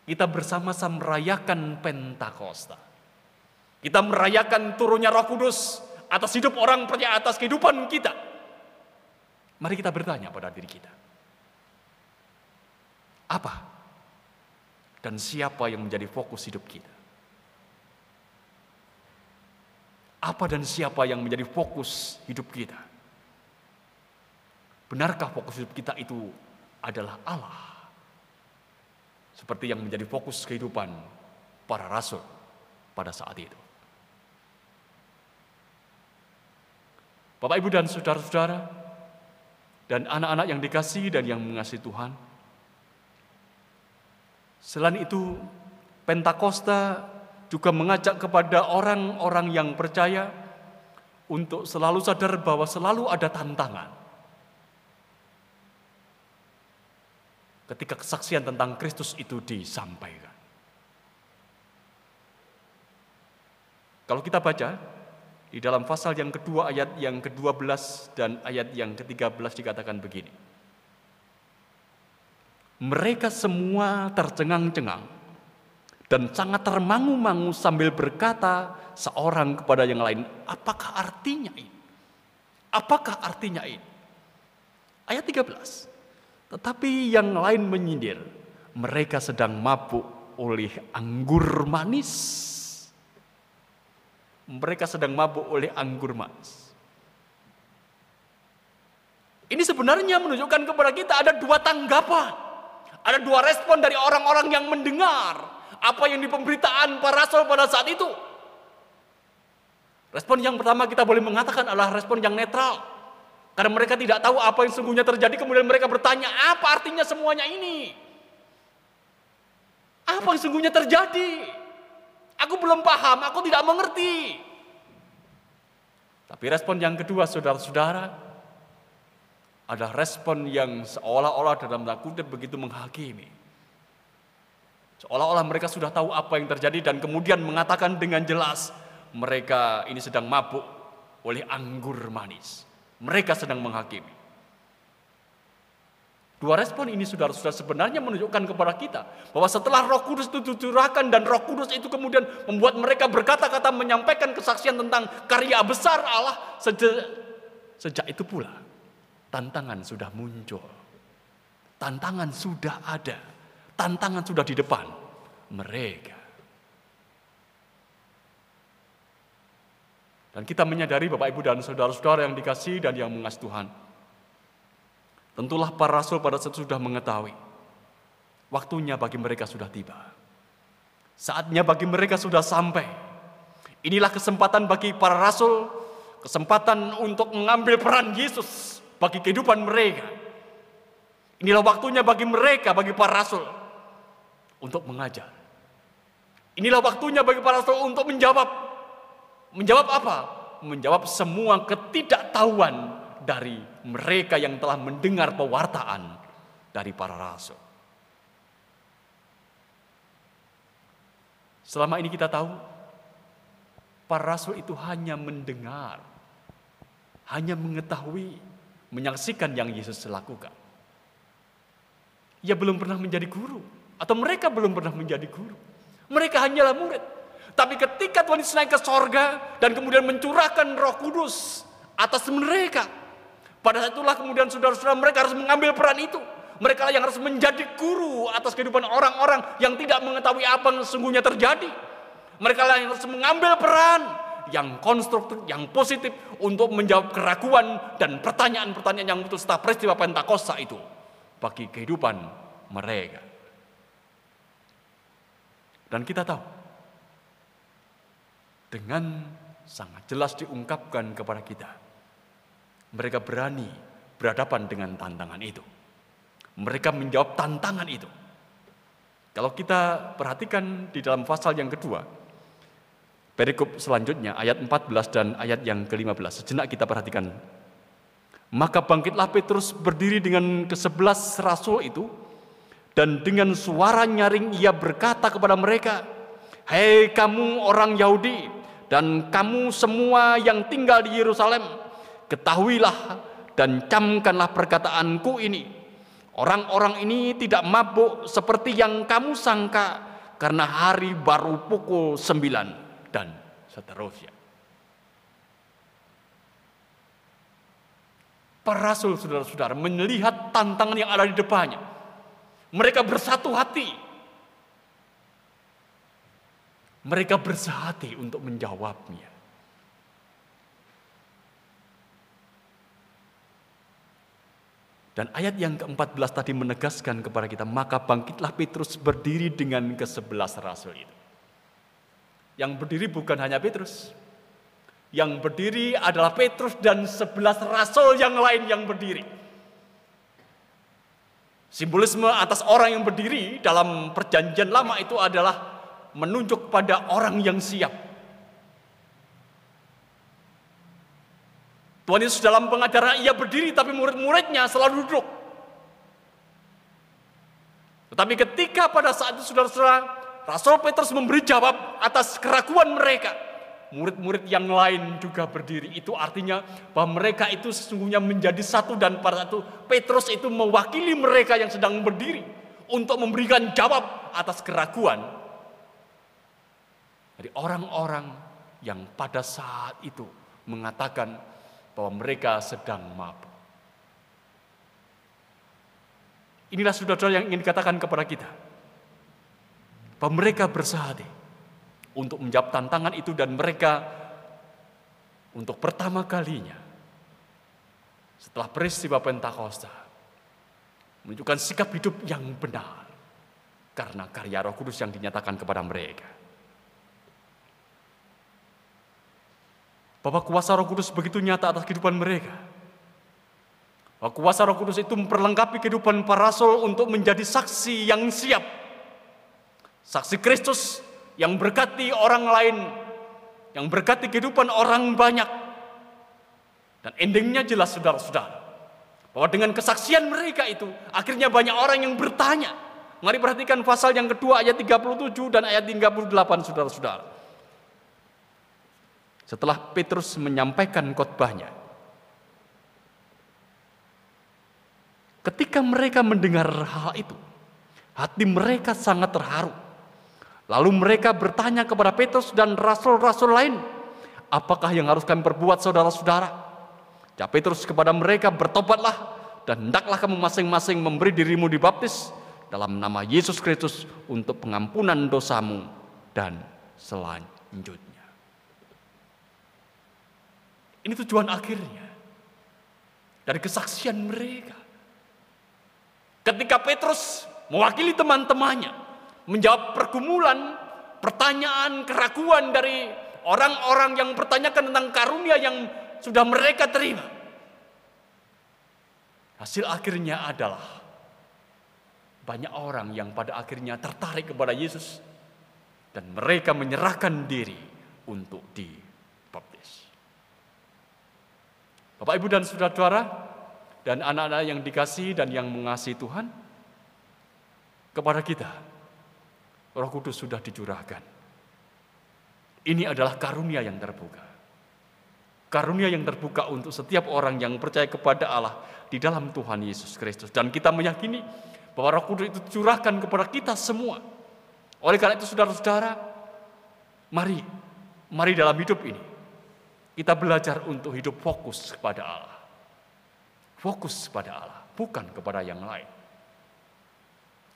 kita bersama-sama merayakan Pentakosta, kita merayakan turunnya Roh Kudus atas hidup orang percaya atas kehidupan kita. Mari kita bertanya pada diri kita. Apa dan siapa yang menjadi fokus hidup kita? Apa dan siapa yang menjadi fokus hidup kita? Benarkah fokus hidup kita itu adalah Allah? Seperti yang menjadi fokus kehidupan para rasul pada saat itu. Bapak, Ibu, dan saudara-saudara, dan anak-anak yang dikasih dan yang mengasihi Tuhan. Selain itu, Pentakosta juga mengajak kepada orang-orang yang percaya untuk selalu sadar bahwa selalu ada tantangan. ketika kesaksian tentang Kristus itu disampaikan. Kalau kita baca di dalam pasal yang kedua ayat yang ke-12 dan ayat yang ke-13 dikatakan begini. Mereka semua tercengang-cengang dan sangat termangu-mangu sambil berkata seorang kepada yang lain, apakah artinya ini? Apakah artinya ini? Ayat 13. Tetapi yang lain menyindir, mereka sedang mabuk oleh anggur manis. Mereka sedang mabuk oleh anggur manis. Ini sebenarnya menunjukkan kepada kita ada dua tanggapan. Ada dua respon dari orang-orang yang mendengar apa yang di pemberitaan para rasul pada saat itu. Respon yang pertama kita boleh mengatakan adalah respon yang netral. Karena mereka tidak tahu apa yang sungguhnya terjadi, kemudian mereka bertanya, apa artinya semuanya ini? Apa yang sungguhnya terjadi? Aku belum paham, aku tidak mengerti. Tapi respon yang kedua, saudara-saudara, adalah respon yang seolah-olah dalam kutip begitu menghakimi. Seolah-olah mereka sudah tahu apa yang terjadi dan kemudian mengatakan dengan jelas mereka ini sedang mabuk oleh anggur manis. Mereka sedang menghakimi. Dua respon ini saudara-saudara sebenarnya menunjukkan kepada kita bahwa setelah Roh Kudus itu dicurahkan dan Roh Kudus itu kemudian membuat mereka berkata-kata menyampaikan kesaksian tentang karya besar Allah sejak, sejak itu pula tantangan sudah muncul. Tantangan sudah ada. Tantangan sudah di depan mereka. Dan kita menyadari Bapak Ibu dan saudara-saudara yang dikasih dan yang mengasihi Tuhan Tentulah para rasul pada saat sudah mengetahui waktunya bagi mereka sudah tiba. Saatnya bagi mereka sudah sampai. Inilah kesempatan bagi para rasul, kesempatan untuk mengambil peran Yesus bagi kehidupan mereka. Inilah waktunya bagi mereka, bagi para rasul untuk mengajar. Inilah waktunya bagi para rasul untuk menjawab. Menjawab apa? Menjawab semua ketidaktahuan dari mereka yang telah mendengar pewartaan dari para rasul. Selama ini kita tahu, para rasul itu hanya mendengar, hanya mengetahui, menyaksikan yang Yesus lakukan. Ia belum pernah menjadi guru, atau mereka belum pernah menjadi guru. Mereka hanyalah murid. Tapi ketika Tuhan Yesus naik ke sorga dan kemudian mencurahkan roh kudus atas mereka, pada saat itulah kemudian saudara-saudara mereka harus mengambil peran itu. Mereka yang harus menjadi guru atas kehidupan orang-orang yang tidak mengetahui apa yang sesungguhnya terjadi. Mereka yang harus mengambil peran yang konstruktif, yang positif untuk menjawab keraguan dan pertanyaan-pertanyaan yang betul setelah peristiwa Pentakosta itu bagi kehidupan mereka. Dan kita tahu dengan sangat jelas diungkapkan kepada kita mereka berani berhadapan dengan tantangan itu. Mereka menjawab tantangan itu. Kalau kita perhatikan di dalam pasal yang kedua, perikop selanjutnya ayat 14 dan ayat yang ke-15. Sejenak kita perhatikan. Maka bangkitlah Petrus berdiri dengan kesebelas rasul itu dan dengan suara nyaring ia berkata kepada mereka, "Hei kamu orang Yahudi dan kamu semua yang tinggal di Yerusalem, Ketahuilah dan camkanlah perkataanku ini. Orang-orang ini tidak mabuk seperti yang kamu sangka karena hari baru pukul sembilan dan seterusnya. Para rasul saudara-saudara melihat tantangan yang ada di depannya. Mereka bersatu hati. Mereka bersehati untuk menjawabnya. Dan ayat yang ke-14 tadi menegaskan kepada kita, maka bangkitlah Petrus berdiri dengan ke-11 rasul itu. Yang berdiri bukan hanya Petrus. Yang berdiri adalah Petrus dan 11 rasul yang lain yang berdiri. Simbolisme atas orang yang berdiri dalam perjanjian lama itu adalah menunjuk pada orang yang siap. Tuhan Yesus dalam pengajaran ia berdiri tapi murid-muridnya selalu duduk. Tetapi ketika pada saat itu saudara-saudara, Rasul Petrus memberi jawab atas keraguan mereka. Murid-murid yang lain juga berdiri. Itu artinya bahwa mereka itu sesungguhnya menjadi satu dan satu Petrus itu mewakili mereka yang sedang berdiri untuk memberikan jawab atas keraguan dari orang-orang yang pada saat itu mengatakan bahwa mereka sedang mabuk. Inilah saudara yang ingin dikatakan kepada kita. Bahwa mereka bersehati untuk menjawab tantangan itu dan mereka untuk pertama kalinya setelah peristiwa Pentakosta menunjukkan sikap hidup yang benar karena karya Roh Kudus yang dinyatakan kepada mereka. Bahwa kuasa roh kudus begitu nyata atas kehidupan mereka. Bahwa kuasa roh kudus itu memperlengkapi kehidupan para rasul untuk menjadi saksi yang siap. Saksi Kristus yang berkati orang lain, yang berkati kehidupan orang banyak, Dan endingnya jelas saudara-saudara. Bahwa dengan kesaksian mereka itu, akhirnya banyak orang yang bertanya. Mari perhatikan pasal yang kedua ayat 37 dan ayat 38 saudara-saudara. Setelah Petrus menyampaikan khotbahnya, ketika mereka mendengar hal itu, hati mereka sangat terharu. Lalu mereka bertanya kepada Petrus dan rasul-rasul lain, apakah yang harus kami perbuat saudara-saudara? Ya Petrus kepada mereka bertobatlah dan hendaklah kamu masing-masing memberi dirimu dibaptis dalam nama Yesus Kristus untuk pengampunan dosamu dan selanjutnya. Ini tujuan akhirnya dari kesaksian mereka. Ketika Petrus mewakili teman-temannya menjawab pergumulan, pertanyaan, keraguan dari orang-orang yang bertanyakan tentang karunia yang sudah mereka terima. Hasil akhirnya adalah banyak orang yang pada akhirnya tertarik kepada Yesus dan mereka menyerahkan diri untuk dibaptis. Bapak, Ibu dan saudara-saudara dan anak-anak yang dikasih dan yang mengasihi Tuhan, kepada kita Roh Kudus sudah dicurahkan. Ini adalah karunia yang terbuka. Karunia yang terbuka untuk setiap orang yang percaya kepada Allah di dalam Tuhan Yesus Kristus. Dan kita meyakini bahwa roh kudus itu curahkan kepada kita semua. Oleh karena itu saudara-saudara, mari, mari dalam hidup ini, kita belajar untuk hidup fokus kepada Allah. Fokus kepada Allah, bukan kepada yang lain.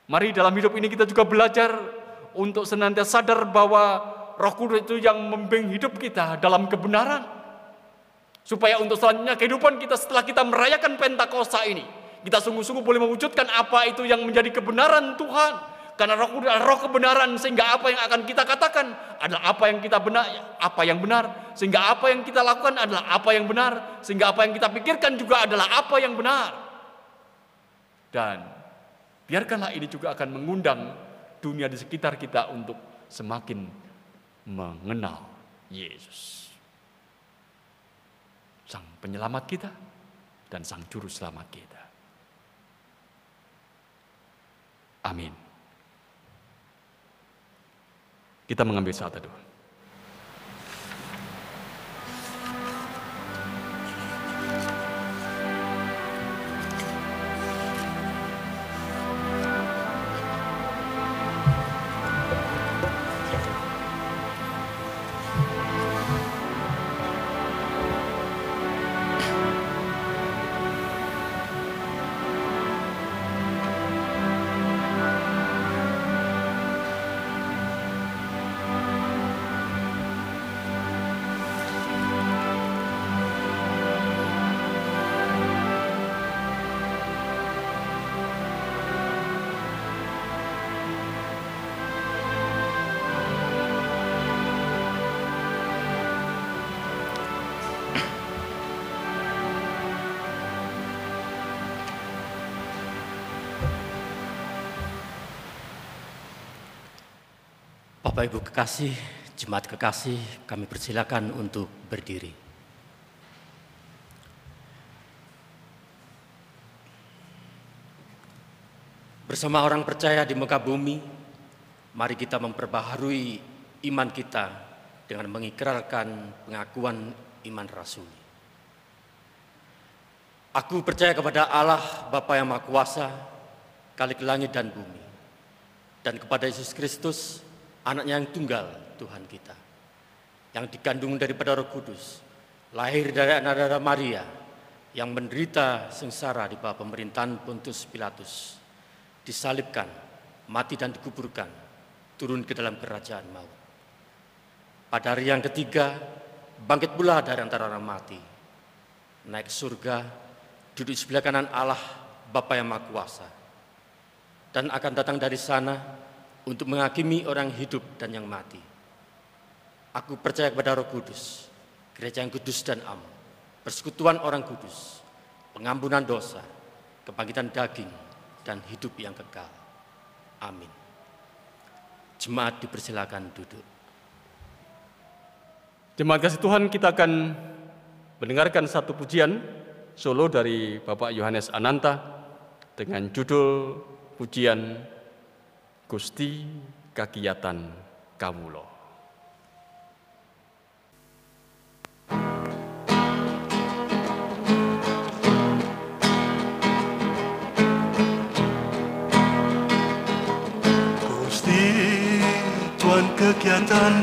Mari dalam hidup ini kita juga belajar untuk senantiasa sadar bahwa roh kudus itu yang membimbing hidup kita dalam kebenaran. Supaya untuk selanjutnya kehidupan kita setelah kita merayakan Pentakosta ini, kita sungguh-sungguh boleh mewujudkan apa itu yang menjadi kebenaran Tuhan. Karena roh kudus adalah roh kebenaran sehingga apa yang akan kita katakan adalah apa yang kita benar, apa yang benar. Sehingga apa yang kita lakukan adalah apa yang benar. Sehingga apa yang kita pikirkan juga adalah apa yang benar. Dan biarkanlah ini juga akan mengundang dunia di sekitar kita untuk semakin mengenal Yesus sang penyelamat kita dan sang juru selamat kita. Amin. Kita mengambil saat teduh. Bapak Ibu kekasih, jemaat kekasih, kami persilakan untuk berdiri. Bersama orang percaya di muka bumi, mari kita memperbaharui iman kita dengan mengikrarkan pengakuan iman rasuli. Aku percaya kepada Allah Bapa yang Maha Kuasa, Kalik langit dan bumi, dan kepada Yesus Kristus, anaknya yang tunggal Tuhan kita yang dikandung daripada Roh Kudus lahir dari anak darah Maria yang menderita sengsara di bawah pemerintahan Pontius Pilatus disalibkan mati dan dikuburkan turun ke dalam kerajaan maut. Pada hari yang ketiga bangkit pula dari antara orang mati naik surga duduk sebelah kanan Allah Bapa yang Maha Kuasa. Dan akan datang dari sana untuk menghakimi orang hidup dan yang mati. Aku percaya kepada Roh Kudus, gereja yang kudus dan am, persekutuan orang kudus, pengampunan dosa, kebangkitan daging, dan hidup yang kekal. Amin. Jemaat dipersilakan duduk. Jemaat kasih Tuhan kita akan mendengarkan satu pujian solo dari Bapak Yohanes Ananta dengan judul pujian Gusti Kakiatan Kawulo. Gusti Tuhan kegiatan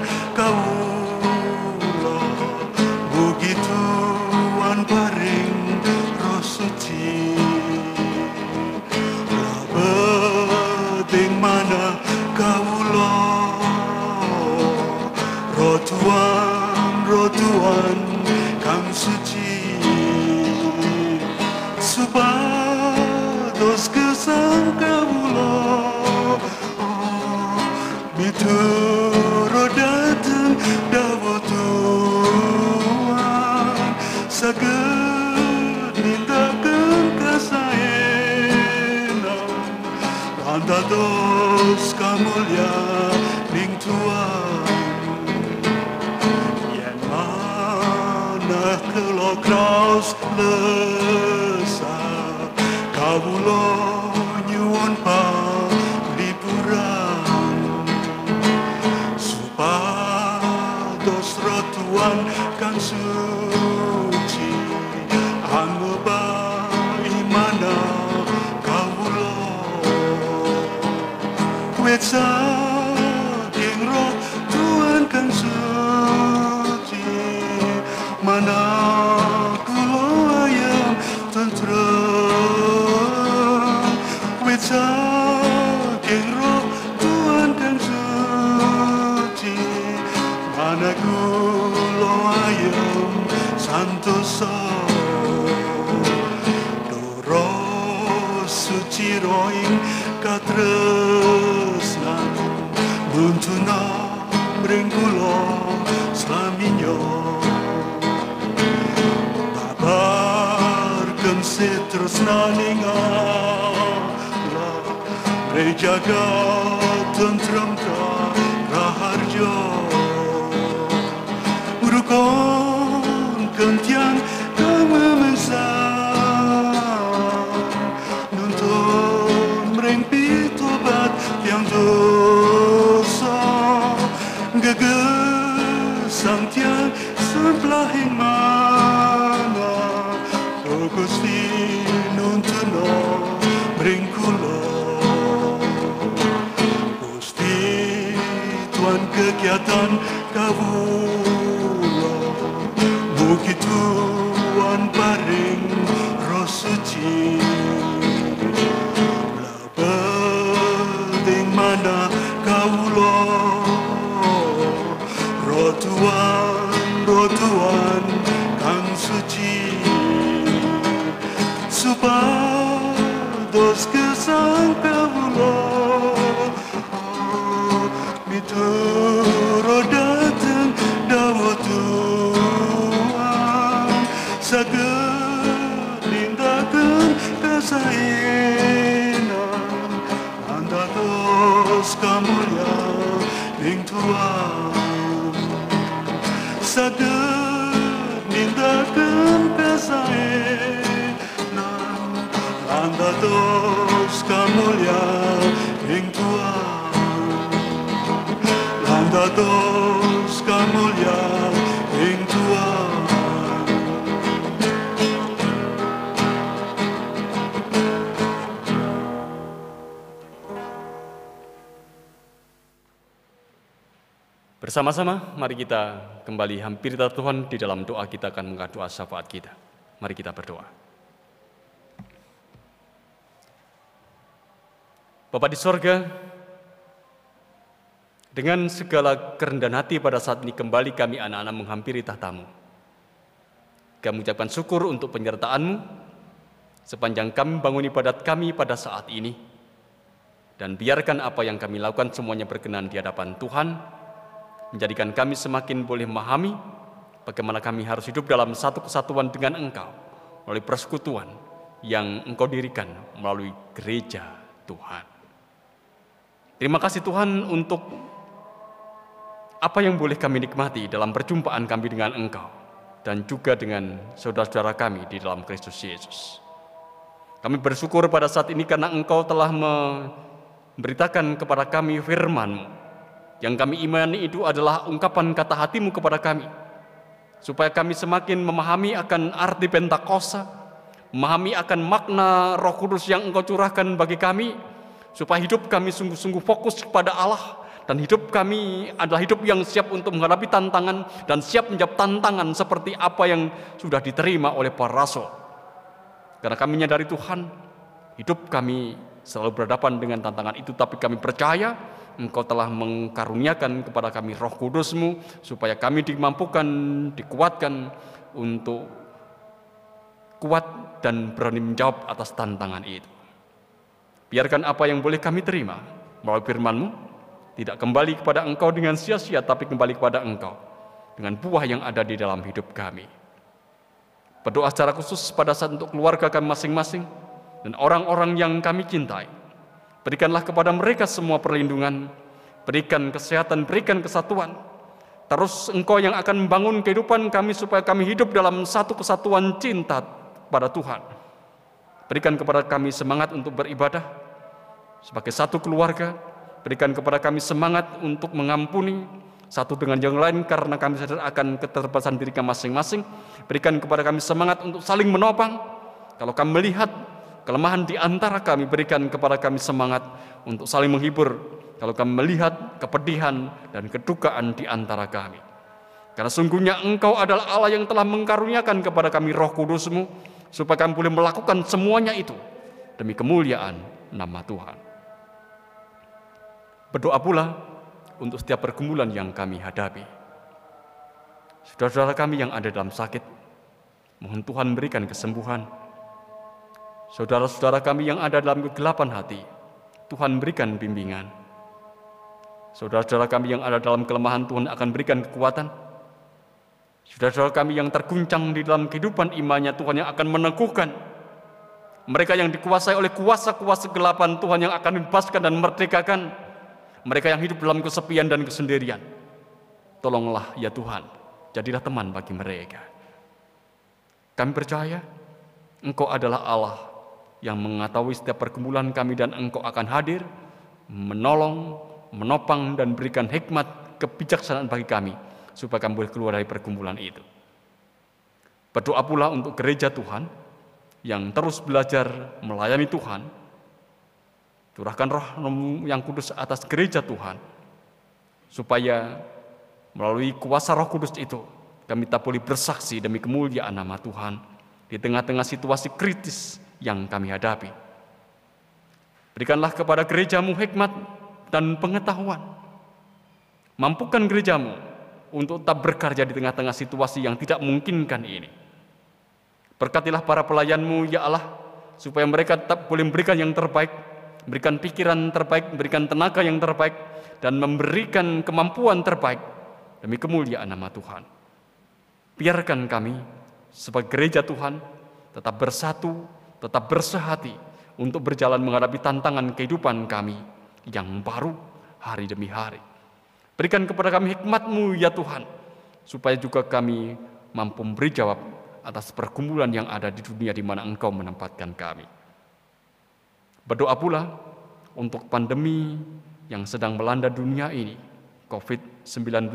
sitter och snarningarna Reja gatun trumtra, rahar jag Oh. Bersama-sama mari kita kembali hampir Tuhan di dalam doa kita akan mengadu syafaat kita. Mari kita berdoa. Bapak di sorga, dengan segala kerendahan hati pada saat ini kembali kami anak-anak menghampiri tahtamu. Kami mengucapkan syukur untuk penyertaanmu sepanjang kami bangun ibadat kami pada saat ini. Dan biarkan apa yang kami lakukan semuanya berkenan di hadapan Tuhan, menjadikan kami semakin boleh memahami bagaimana kami harus hidup dalam satu kesatuan dengan Engkau melalui persekutuan yang Engkau dirikan melalui gereja Tuhan. Terima kasih Tuhan untuk apa yang boleh kami nikmati dalam perjumpaan kami dengan Engkau. dan juga dengan saudara-saudara kami di dalam Kristus Yesus. Kami bersyukur pada saat ini karena Engkau telah memberitakan kepada kami firman Yang kami imani itu adalah ungkapan kata hatimu kepada kami. Supaya kami semakin memahami akan arti Pentakosta, memahami akan makna roh kudus yang engkau curahkan bagi kami, supaya hidup kami sungguh-sungguh fokus kepada Allah, dan hidup kami adalah hidup yang siap untuk menghadapi tantangan dan siap menjawab tantangan seperti apa yang sudah diterima oleh para rasul. Karena kami menyadari Tuhan, hidup kami selalu berhadapan dengan tantangan itu, tapi kami percaya Engkau telah mengkaruniakan kepada kami roh kudusmu, supaya kami dimampukan, dikuatkan untuk kuat dan berani menjawab atas tantangan itu. Biarkan apa yang boleh kami terima melalui firman-Mu tidak kembali kepada Engkau dengan sia-sia, tapi kembali kepada Engkau dengan buah yang ada di dalam hidup kami. Berdoa secara khusus pada saat untuk keluarga kami masing-masing dan orang-orang yang kami cintai Berikanlah kepada mereka semua perlindungan, berikan kesehatan, berikan kesatuan. Terus engkau yang akan membangun kehidupan kami supaya kami hidup dalam satu kesatuan cinta pada Tuhan. Berikan kepada kami semangat untuk beribadah sebagai satu keluarga. Berikan kepada kami semangat untuk mengampuni satu dengan yang lain karena kami sadar akan keterbatasan diri kami masing-masing. Berikan kepada kami semangat untuk saling menopang. Kalau kami melihat kelemahan di antara kami, berikan kepada kami semangat untuk saling menghibur kalau kami melihat kepedihan dan kedukaan di antara kami. Karena sungguhnya engkau adalah Allah yang telah mengkaruniakan kepada kami roh kudusmu, supaya kami boleh melakukan semuanya itu demi kemuliaan nama Tuhan. Berdoa pula untuk setiap pergumulan yang kami hadapi. Saudara-saudara kami yang ada dalam sakit, mohon Tuhan berikan kesembuhan, Saudara-saudara kami yang ada dalam kegelapan hati, Tuhan berikan bimbingan. Saudara-saudara kami yang ada dalam kelemahan, Tuhan akan berikan kekuatan. Saudara-saudara kami yang terguncang di dalam kehidupan imannya, Tuhan yang akan meneguhkan. Mereka yang dikuasai oleh kuasa-kuasa kegelapan, Tuhan yang akan membebaskan dan merdekakan. Mereka yang hidup dalam kesepian dan kesendirian. Tolonglah ya Tuhan, jadilah teman bagi mereka. Kami percaya Engkau adalah Allah yang mengetahui setiap pergumulan kami dan engkau akan hadir, menolong, menopang dan berikan hikmat kebijaksanaan bagi kami supaya kami boleh keluar dari pergumulan itu. Berdoa pula untuk gereja Tuhan yang terus belajar melayani Tuhan. Curahkan roh yang kudus atas gereja Tuhan supaya melalui kuasa roh kudus itu kami tak boleh bersaksi demi kemuliaan nama Tuhan di tengah-tengah situasi kritis yang kami hadapi. Berikanlah kepada gerejamu hikmat dan pengetahuan. Mampukan gerejamu untuk tetap berkarya di tengah-tengah situasi yang tidak memungkinkan ini. Berkatilah para pelayanmu, ya Allah, supaya mereka tetap boleh memberikan yang terbaik, memberikan pikiran terbaik, memberikan tenaga yang terbaik, dan memberikan kemampuan terbaik demi kemuliaan nama Tuhan. Biarkan kami sebagai gereja Tuhan tetap bersatu tetap bersehati untuk berjalan menghadapi tantangan kehidupan kami yang baru hari demi hari. Berikan kepada kami hikmat-Mu ya Tuhan, supaya juga kami mampu memberi jawab atas pergumulan yang ada di dunia di mana Engkau menempatkan kami. Berdoa pula untuk pandemi yang sedang melanda dunia ini, COVID-19,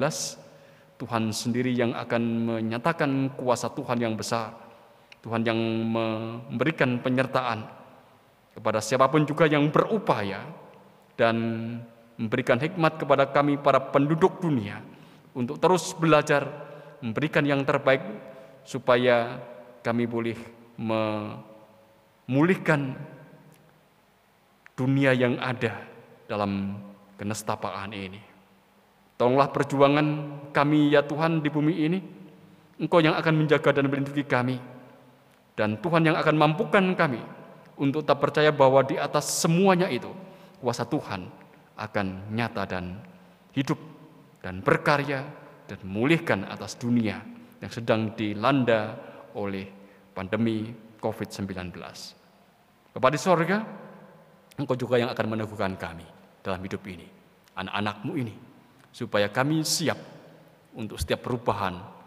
Tuhan sendiri yang akan menyatakan kuasa Tuhan yang besar, Tuhan yang memberikan penyertaan kepada siapa pun juga yang berupaya dan memberikan hikmat kepada kami para penduduk dunia untuk terus belajar memberikan yang terbaik supaya kami boleh memulihkan dunia yang ada dalam kenestapaan ini. Tolonglah perjuangan kami ya Tuhan di bumi ini. Engkau yang akan menjaga dan melindungi kami dan Tuhan yang akan mampukan kami untuk tak percaya bahwa di atas semuanya itu kuasa Tuhan akan nyata dan hidup dan berkarya dan memulihkan atas dunia yang sedang dilanda oleh pandemi COVID-19. Kepada sorga, Engkau juga yang akan meneguhkan kami dalam hidup ini, anak-anakmu ini, supaya kami siap untuk setiap perubahan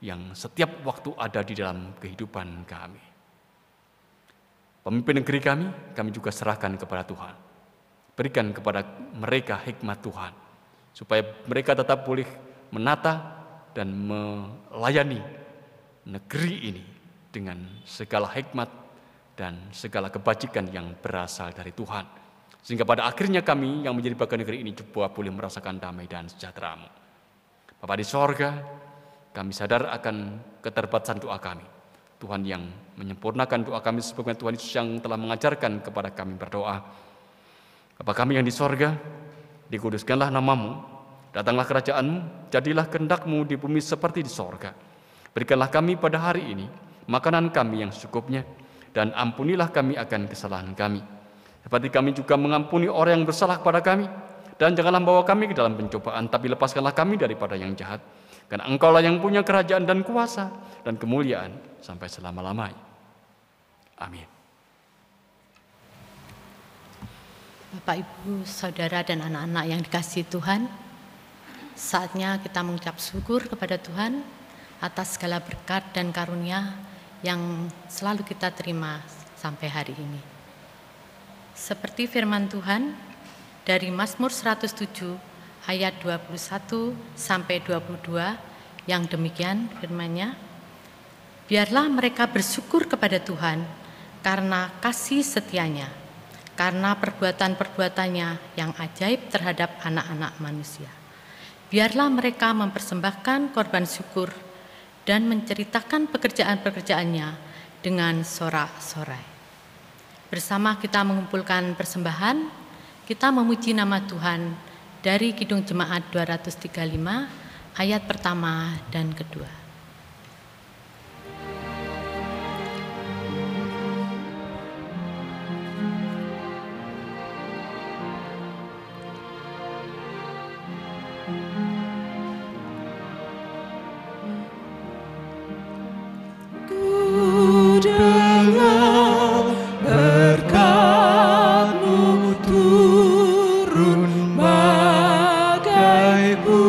yang setiap waktu ada di dalam kehidupan kami. Pemimpin negeri kami, kami juga serahkan kepada Tuhan. Berikan kepada mereka hikmat Tuhan, supaya mereka tetap boleh menata dan melayani negeri ini dengan segala hikmat dan segala kebajikan yang berasal dari Tuhan. Sehingga pada akhirnya kami yang menjadi bagian negeri ini juga boleh merasakan damai dan sejahtera-Mu. Bapak di sorga, kami sadar akan keterbatasan doa kami. Tuhan yang menyempurnakan doa kami sebagaimana Tuhan Yesus yang telah mengajarkan kepada kami berdoa. Bapa kami yang di sorga, dikuduskanlah namamu, datanglah kerajaanmu, jadilah kehendakmu di bumi seperti di sorga. Berikanlah kami pada hari ini makanan kami yang secukupnya, dan ampunilah kami akan kesalahan kami. Seperti kami juga mengampuni orang yang bersalah kepada kami, dan janganlah bawa kami ke dalam pencobaan, tapi lepaskanlah kami daripada yang jahat. Karena engkaulah yang punya kerajaan dan kuasa dan kemuliaan sampai selama-lamanya. Amin. Bapak, Ibu, Saudara, dan anak-anak yang dikasih Tuhan, saatnya kita mengucap syukur kepada Tuhan atas segala berkat dan karunia yang selalu kita terima sampai hari ini. Seperti firman Tuhan dari Mazmur 107 ayat 21 sampai 22 yang demikian firman-Nya. Biarlah mereka bersyukur kepada Tuhan karena kasih setianya, karena perbuatan-perbuatannya yang ajaib terhadap anak-anak manusia. Biarlah mereka mempersembahkan korban syukur dan menceritakan pekerjaan-pekerjaannya dengan sorak-sorai. Bersama kita mengumpulkan persembahan, kita memuji nama Tuhan dari Kidung Jemaat 235 ayat pertama dan kedua. Bible.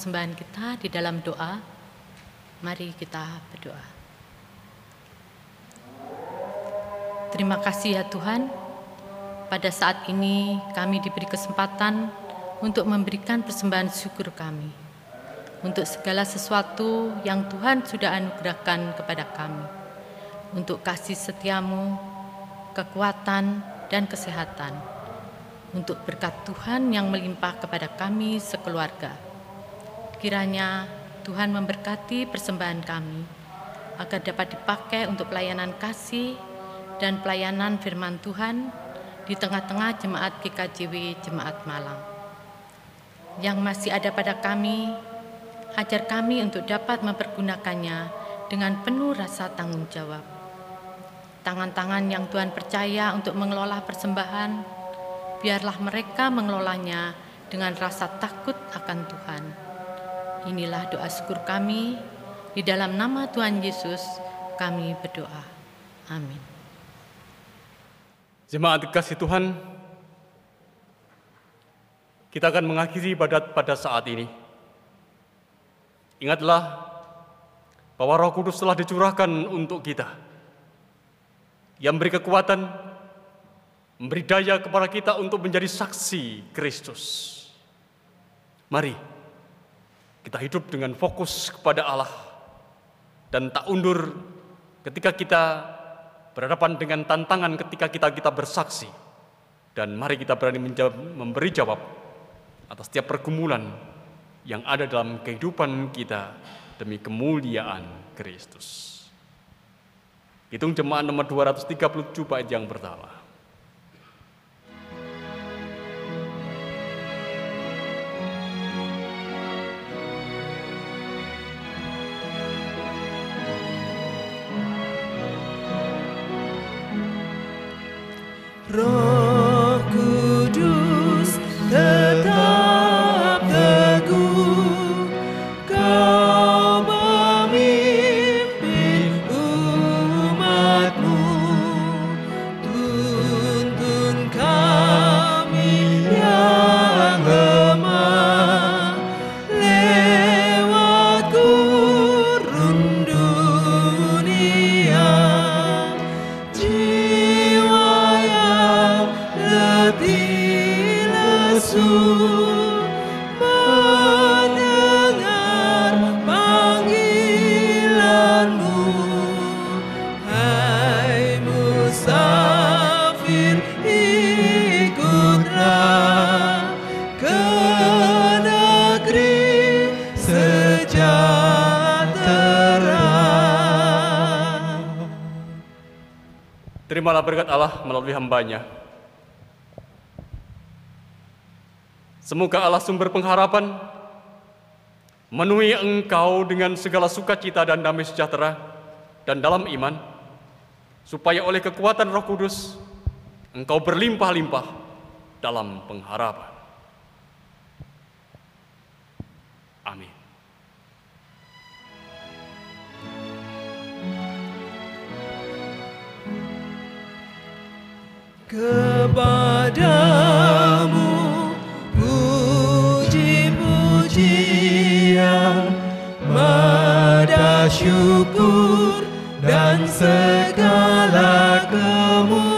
Persembahan kita di dalam doa. Mari kita berdoa. Terima kasih ya Tuhan. Pada saat ini kami diberi kesempatan untuk memberikan persembahan syukur kami untuk segala sesuatu yang Tuhan sudah anugerahkan kepada kami. Untuk kasih setiamu, kekuatan, dan kesehatan untuk berkat Tuhan yang melimpah kepada kami sekeluarga. Kiranya Tuhan memberkati persembahan kami agar dapat dipakai untuk pelayanan kasih dan pelayanan firman Tuhan di tengah-tengah jemaat GKJW Jemaat Malang. Yang masih ada pada kami, ajar kami untuk dapat mempergunakannya dengan penuh rasa tanggung jawab. Tangan-tangan yang Tuhan percaya untuk mengelola persembahan, biarlah mereka mengelolanya dengan rasa takut akan Tuhan. Inilah doa syukur kami di dalam nama Tuhan Yesus, kami berdoa. Amin. Jemaat kasih Tuhan, kita akan mengakhiri ibadat pada saat ini. Ingatlah bahwa Roh Kudus telah dicurahkan untuk kita, yang beri kekuatan, memberi daya kepada kita untuk menjadi saksi Kristus. Mari kita hidup dengan fokus kepada Allah dan tak undur ketika kita berhadapan dengan tantangan ketika kita kita bersaksi dan mari kita berani menjawab, memberi jawab atas setiap pergumulan yang ada dalam kehidupan kita demi kemuliaan Kristus. Hitung jemaat nomor 237 bait yang pertama. Roh melalui hambanya. Semoga Allah sumber pengharapan memenuhi engkau dengan segala sukacita dan damai sejahtera dan dalam iman, supaya oleh kekuatan roh kudus engkau berlimpah-limpah dalam pengharapan. syukur dan segala kemuliaan